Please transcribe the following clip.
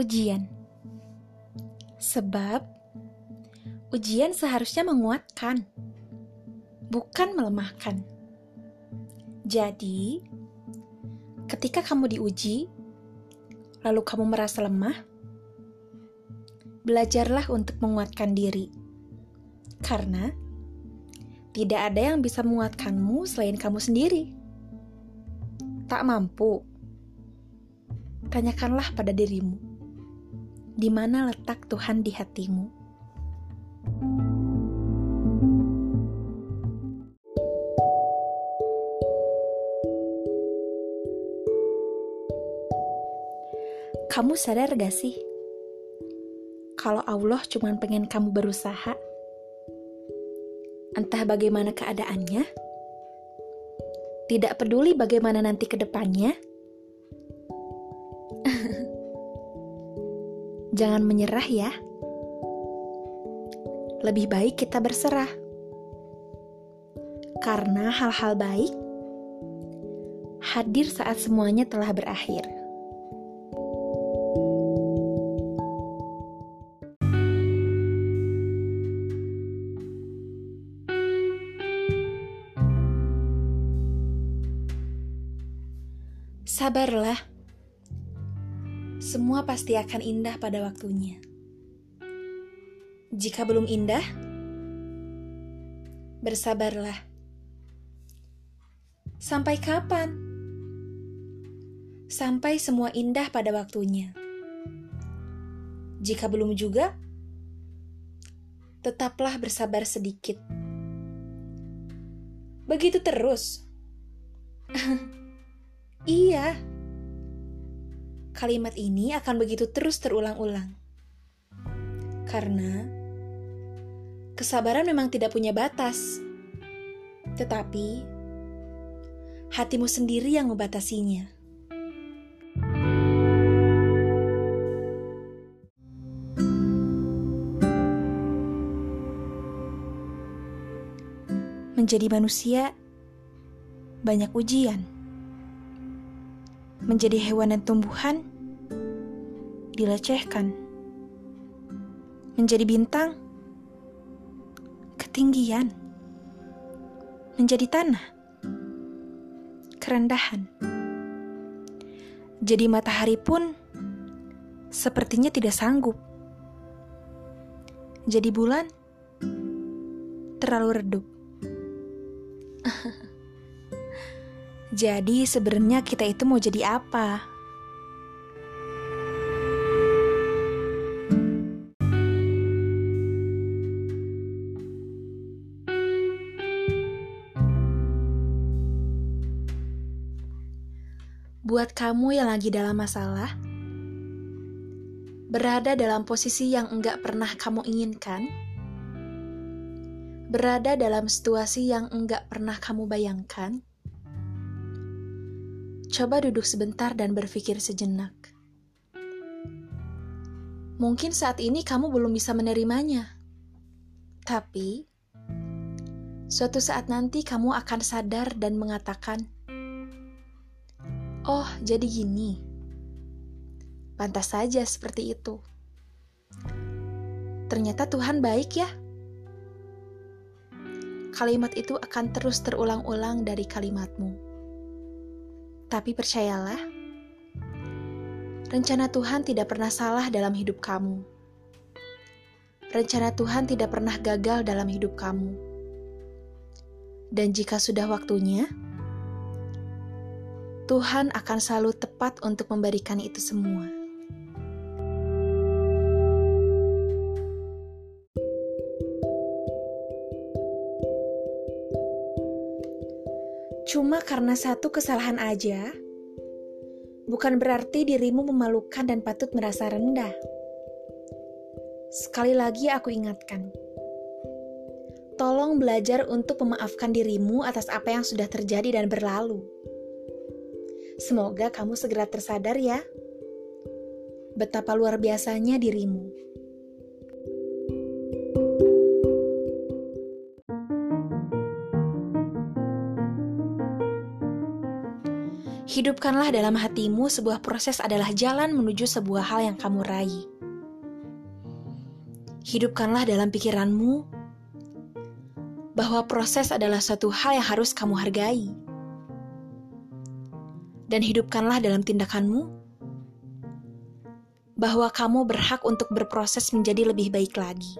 Ujian Sebab ujian seharusnya menguatkan, bukan melemahkan. Jadi, ketika kamu diuji, lalu kamu merasa lemah, belajarlah untuk menguatkan diri. Karena tidak ada yang bisa menguatkanmu selain kamu sendiri. Tak mampu? Tanyakanlah pada dirimu, di mana letak Tuhan di hatimu. Kamu sadar gak sih? Kalau Allah cuma pengen kamu berusaha, entah bagaimana keadaannya, tidak peduli bagaimana nanti ke depannya, jangan menyerah ya. Lebih baik kita berserah. Karena hal-hal baik hadir saat semuanya telah berakhir. Sabarlah. Semua pasti akan indah pada waktunya. Jika belum indah, bersabarlah. Sampai kapan? Sampai semua indah pada waktunya. Jika belum juga, tetaplah bersabar sedikit. Begitu terus. Iya. Kalimat ini akan begitu terus terulang-ulang. Karena kesabaran memang tidak punya batas. Tetapi hatimu sendiri yang membatasinya. Menjadi manusia banyak ujian menjadi hewan dan tumbuhan dilecehkan. Menjadi bintang, ketinggian. Menjadi tanah, kerendahan. Jadi matahari pun sepertinya tidak sanggup. Jadi bulan terlalu redup. Jadi sebenarnya kita itu mau jadi apa? Buat kamu yang lagi dalam masalah, berada dalam posisi yang enggak pernah kamu inginkan, berada dalam situasi yang enggak pernah kamu bayangkan, Coba duduk sebentar dan berpikir sejenak. Mungkin saat ini kamu belum bisa menerimanya, tapi suatu saat nanti kamu akan sadar dan mengatakan, "Oh, jadi gini." Pantas saja seperti itu. Ternyata Tuhan baik ya. Kalimat itu akan terus terulang-ulang dari kalimatmu. Tapi percayalah, rencana Tuhan tidak pernah salah dalam hidup kamu. Rencana Tuhan tidak pernah gagal dalam hidup kamu. Dan jika sudah waktunya, Tuhan akan selalu tepat untuk memberikan itu semua. Cuma karena satu kesalahan aja, bukan berarti dirimu memalukan dan patut merasa rendah. Sekali lagi aku ingatkan, tolong belajar untuk memaafkan dirimu atas apa yang sudah terjadi dan berlalu. Semoga kamu segera tersadar ya, betapa luar biasanya dirimu. Hidupkanlah dalam hatimu sebuah proses adalah jalan menuju sebuah hal yang kamu raih. Hidupkanlah dalam pikiranmu bahwa proses adalah suatu hal yang harus kamu hargai. Dan hidupkanlah dalam tindakanmu bahwa kamu berhak untuk berproses menjadi lebih baik lagi.